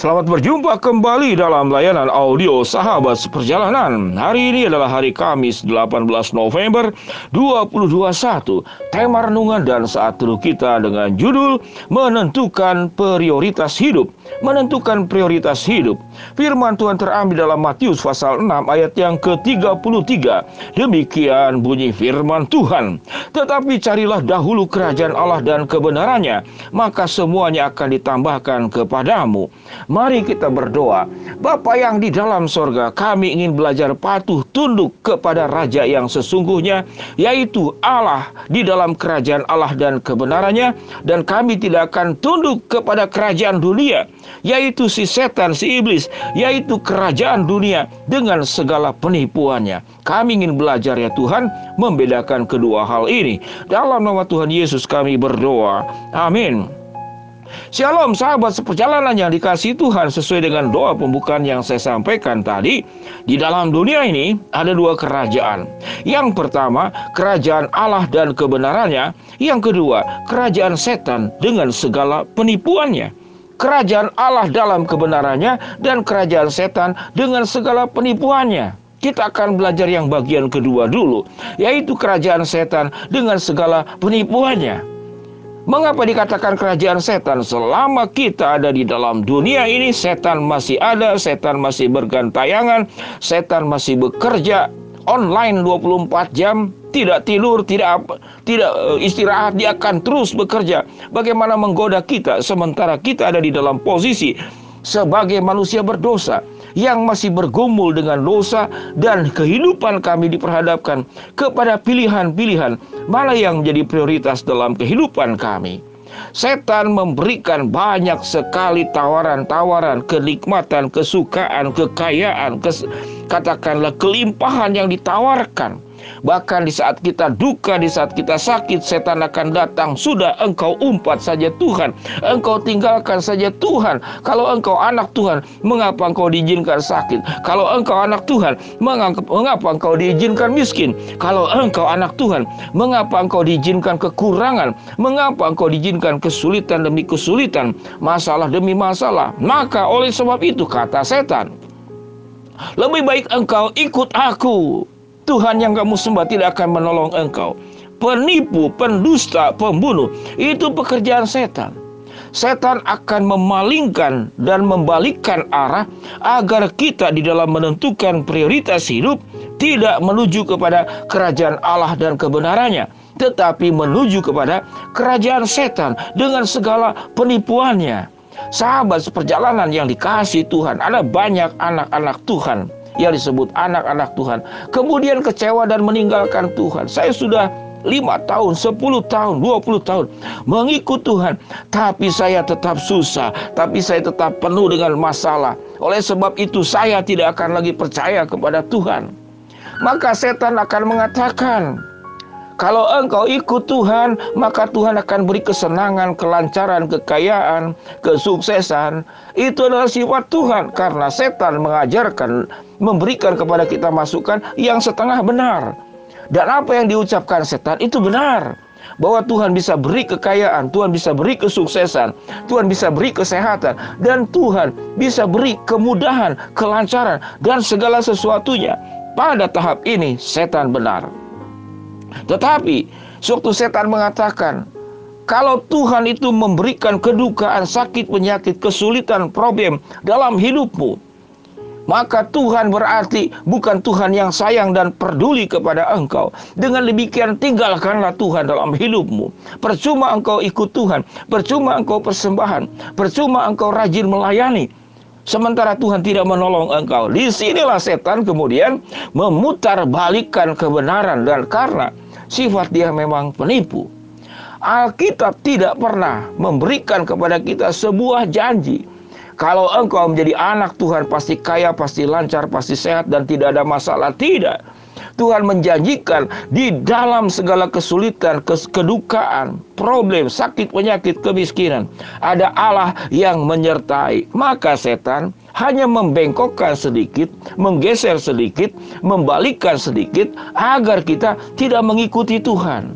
Selamat berjumpa kembali dalam layanan audio Sahabat Seperjalanan. Hari ini adalah hari Kamis 18 November 2021. Tema renungan dan saat teduh kita dengan judul Menentukan Prioritas Hidup. Menentukan prioritas hidup. Firman Tuhan terambil dalam Matius pasal 6 ayat yang ke-33. Demikian bunyi firman Tuhan. Tetapi carilah dahulu kerajaan Allah dan kebenarannya, maka semuanya akan ditambahkan kepadamu. Mari kita berdoa. Bapa yang di dalam sorga, kami ingin belajar patuh tunduk kepada Raja yang sesungguhnya, yaitu Allah di dalam kerajaan Allah dan kebenarannya. Dan kami tidak akan tunduk kepada kerajaan dunia, yaitu si setan, si iblis, yaitu kerajaan dunia dengan segala penipuannya. Kami ingin belajar ya Tuhan, membedakan kedua hal ini. Dalam nama Tuhan Yesus kami berdoa. Amin. Shalom sahabat seperjalanan yang dikasih Tuhan sesuai dengan doa pembukaan yang saya sampaikan tadi Di dalam dunia ini ada dua kerajaan Yang pertama kerajaan Allah dan kebenarannya Yang kedua kerajaan setan dengan segala penipuannya Kerajaan Allah dalam kebenarannya dan kerajaan setan dengan segala penipuannya kita akan belajar yang bagian kedua dulu, yaitu kerajaan setan dengan segala penipuannya. Mengapa dikatakan kerajaan setan? Selama kita ada di dalam dunia ini, setan masih ada, setan masih bergantayangan, setan masih bekerja online 24 jam, tidak tidur, tidak tidak eh, istirahat, dia akan terus bekerja. Bagaimana menggoda kita sementara kita ada di dalam posisi sebagai manusia berdosa yang masih bergumul dengan dosa dan kehidupan kami diperhadapkan kepada pilihan-pilihan mana yang menjadi prioritas dalam kehidupan kami. Setan memberikan banyak sekali tawaran-tawaran, kenikmatan, kesukaan, kekayaan, kes, katakanlah kelimpahan yang ditawarkan Bahkan di saat kita duka, di saat kita sakit, setan akan datang. Sudah engkau umpat saja Tuhan. Engkau tinggalkan saja Tuhan. Kalau engkau anak Tuhan, mengapa engkau diizinkan sakit? Kalau engkau anak Tuhan, mengapa engkau diizinkan miskin? Kalau engkau anak Tuhan, mengapa engkau diizinkan kekurangan? Mengapa engkau diizinkan kesulitan demi kesulitan? Masalah demi masalah. Maka oleh sebab itu kata setan, lebih baik engkau ikut aku Tuhan yang kamu sembah tidak akan menolong engkau. Penipu, pendusta, pembunuh, itu pekerjaan setan. Setan akan memalingkan dan membalikkan arah agar kita di dalam menentukan prioritas hidup tidak menuju kepada kerajaan Allah dan kebenarannya, tetapi menuju kepada kerajaan setan dengan segala penipuannya. Sahabat seperjalanan yang dikasih Tuhan, ada banyak anak-anak Tuhan yang disebut anak-anak Tuhan. Kemudian kecewa dan meninggalkan Tuhan. Saya sudah lima tahun, sepuluh tahun, dua puluh tahun mengikut Tuhan, tapi saya tetap susah, tapi saya tetap penuh dengan masalah. Oleh sebab itu saya tidak akan lagi percaya kepada Tuhan. Maka setan akan mengatakan, kalau engkau ikut Tuhan, maka Tuhan akan beri kesenangan, kelancaran, kekayaan, kesuksesan. Itu adalah sifat Tuhan karena setan mengajarkan, memberikan kepada kita masukan yang setengah benar. Dan apa yang diucapkan setan itu benar bahwa Tuhan bisa beri kekayaan, Tuhan bisa beri kesuksesan, Tuhan bisa beri kesehatan, dan Tuhan bisa beri kemudahan, kelancaran, dan segala sesuatunya. Pada tahap ini, setan benar. Tetapi suatu setan mengatakan, kalau Tuhan itu memberikan kedukaan, sakit, penyakit, kesulitan, problem dalam hidupmu, maka Tuhan berarti bukan Tuhan yang sayang dan peduli kepada engkau. Dengan demikian tinggalkanlah Tuhan dalam hidupmu. Percuma engkau ikut Tuhan, percuma engkau persembahan, percuma engkau rajin melayani. Sementara Tuhan tidak menolong engkau. Di sinilah setan kemudian memutar balikan kebenaran dan karena sifat dia memang penipu. Alkitab tidak pernah memberikan kepada kita sebuah janji. Kalau engkau menjadi anak Tuhan pasti kaya, pasti lancar, pasti sehat dan tidak ada masalah. Tidak. Tuhan menjanjikan di dalam segala kesulitan, kedukaan, problem, sakit, penyakit, kemiskinan, ada Allah yang menyertai. Maka setan hanya membengkokkan sedikit, menggeser sedikit, membalikkan sedikit agar kita tidak mengikuti Tuhan.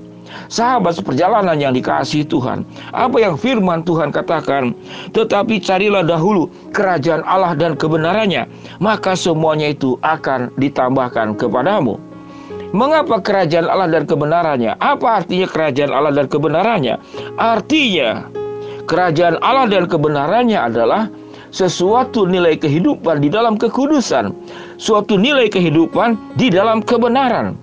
Sahabat seperjalanan yang dikasih Tuhan Apa yang firman Tuhan katakan Tetapi carilah dahulu kerajaan Allah dan kebenarannya Maka semuanya itu akan ditambahkan kepadamu Mengapa kerajaan Allah dan kebenarannya? Apa artinya kerajaan Allah dan kebenarannya? Artinya kerajaan Allah dan kebenarannya adalah sesuatu nilai kehidupan di dalam kekudusan, suatu nilai kehidupan di dalam kebenaran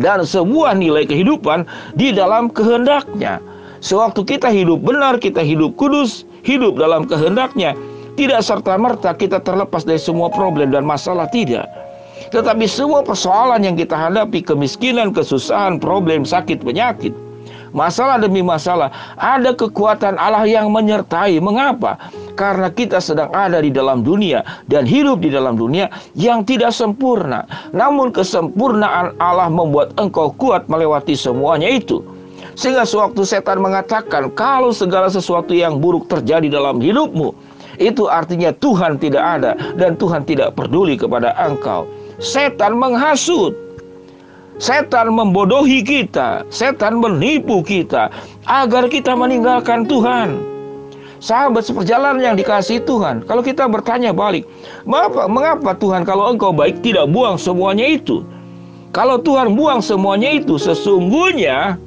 dan sebuah nilai kehidupan di dalam kehendaknya. Sewaktu kita hidup benar, kita hidup kudus, hidup dalam kehendaknya, tidak serta-merta kita terlepas dari semua problem dan masalah, tidak. Tetapi semua persoalan yang kita hadapi, kemiskinan, kesusahan, problem, sakit, penyakit, masalah demi masalah, ada kekuatan Allah yang menyertai. Mengapa? Karena kita sedang ada di dalam dunia dan hidup di dalam dunia yang tidak sempurna. Namun kesempurnaan Allah membuat engkau kuat melewati semuanya itu. Sehingga sewaktu setan mengatakan kalau segala sesuatu yang buruk terjadi dalam hidupmu, itu artinya Tuhan tidak ada dan Tuhan tidak peduli kepada engkau. Setan menghasut. Setan membodohi kita, setan menipu kita agar kita meninggalkan Tuhan sahabat seperjalanan yang dikasih Tuhan. Kalau kita bertanya balik, mengapa, mengapa Tuhan kalau engkau baik tidak buang semuanya itu? Kalau Tuhan buang semuanya itu, sesungguhnya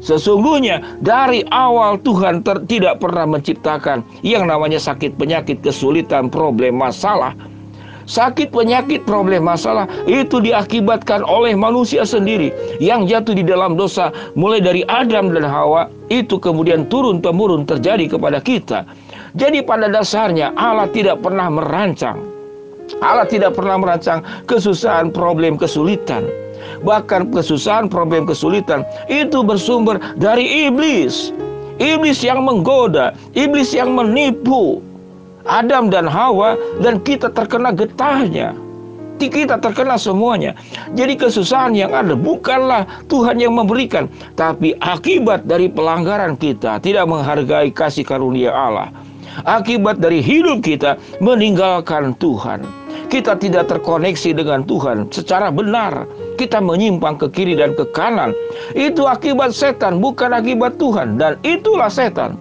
Sesungguhnya dari awal Tuhan tidak pernah menciptakan yang namanya sakit, penyakit, kesulitan, problem, masalah Sakit, penyakit, problem, masalah itu diakibatkan oleh manusia sendiri yang jatuh di dalam dosa mulai dari Adam dan Hawa itu kemudian turun temurun terjadi kepada kita. Jadi pada dasarnya Allah tidak pernah merancang Allah tidak pernah merancang kesusahan, problem, kesulitan. Bahkan kesusahan, problem, kesulitan itu bersumber dari iblis. Iblis yang menggoda, iblis yang menipu, Adam dan Hawa dan kita terkena getahnya. Kita terkena semuanya. Jadi kesusahan yang ada bukanlah Tuhan yang memberikan, tapi akibat dari pelanggaran kita tidak menghargai kasih karunia Allah. Akibat dari hidup kita meninggalkan Tuhan. Kita tidak terkoneksi dengan Tuhan secara benar. Kita menyimpang ke kiri dan ke kanan. Itu akibat setan, bukan akibat Tuhan. Dan itulah setan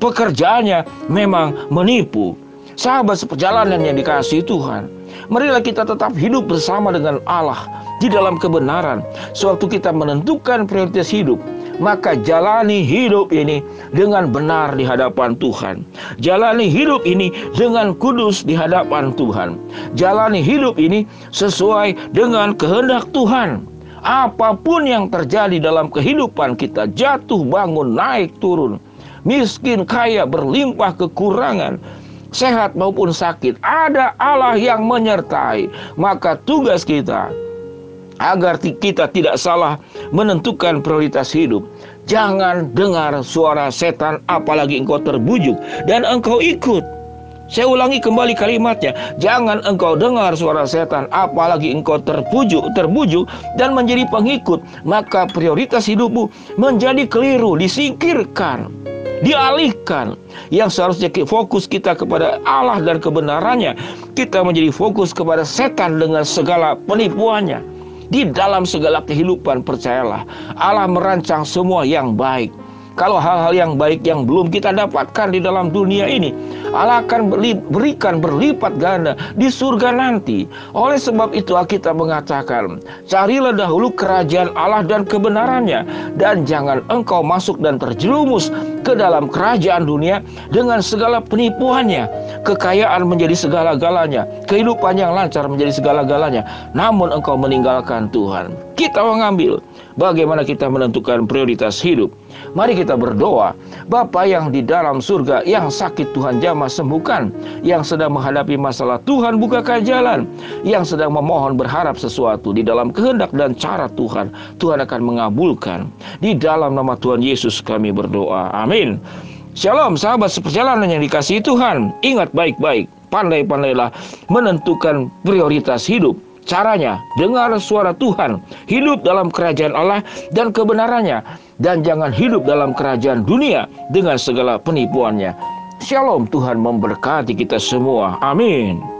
pekerjaannya memang menipu. Sahabat seperjalanan yang dikasih Tuhan, marilah kita tetap hidup bersama dengan Allah di dalam kebenaran. Sewaktu kita menentukan prioritas hidup, maka jalani hidup ini dengan benar di hadapan Tuhan. Jalani hidup ini dengan kudus di hadapan Tuhan. Jalani hidup ini sesuai dengan kehendak Tuhan. Apa pun yang terjadi dalam kehidupan kita, jatuh bangun, naik turun, miskin, kaya, berlimpah, kekurangan, sehat maupun sakit, ada Allah yang menyertai. Maka tugas kita agar kita tidak salah menentukan prioritas hidup. Jangan dengar suara setan apalagi engkau terbujuk dan engkau ikut. Saya ulangi kembali kalimatnya. Jangan engkau dengar suara setan apalagi engkau terpujuk, terbujuk dan menjadi pengikut, maka prioritas hidupmu menjadi keliru, disingkirkan dialihkan. Yang seharusnya fokus kita kepada Allah dan kebenarannya kita menjadi fokus kepada setan dengan segala penipuannya. Di dalam segala kehidupan percayalah Allah merancang semua yang baik kalau hal-hal yang baik yang belum kita dapatkan di dalam dunia ini, Allah akan berikan berlipat ganda di surga nanti. Oleh sebab itu kita mengatakan, carilah dahulu kerajaan Allah dan kebenarannya, dan jangan engkau masuk dan terjerumus ke dalam kerajaan dunia dengan segala penipuannya. Kekayaan menjadi segala-galanya, kehidupan yang lancar menjadi segala-galanya. Namun engkau meninggalkan Tuhan. Kita mengambil bagaimana kita menentukan prioritas hidup. Mari kita berdoa, Bapa yang di dalam surga, yang sakit Tuhan jamah sembuhkan, yang sedang menghadapi masalah Tuhan bukakan jalan, yang sedang memohon berharap sesuatu di dalam kehendak dan cara Tuhan, Tuhan akan mengabulkan. Di dalam nama Tuhan Yesus kami berdoa. Amin. Shalom sahabat seperjalanan yang dikasihi Tuhan. Ingat baik-baik, pandai-pandailah menentukan prioritas hidup Caranya, dengar suara Tuhan, hidup dalam kerajaan Allah dan kebenarannya, dan jangan hidup dalam kerajaan dunia dengan segala penipuannya. Shalom Tuhan memberkati kita semua. Amin.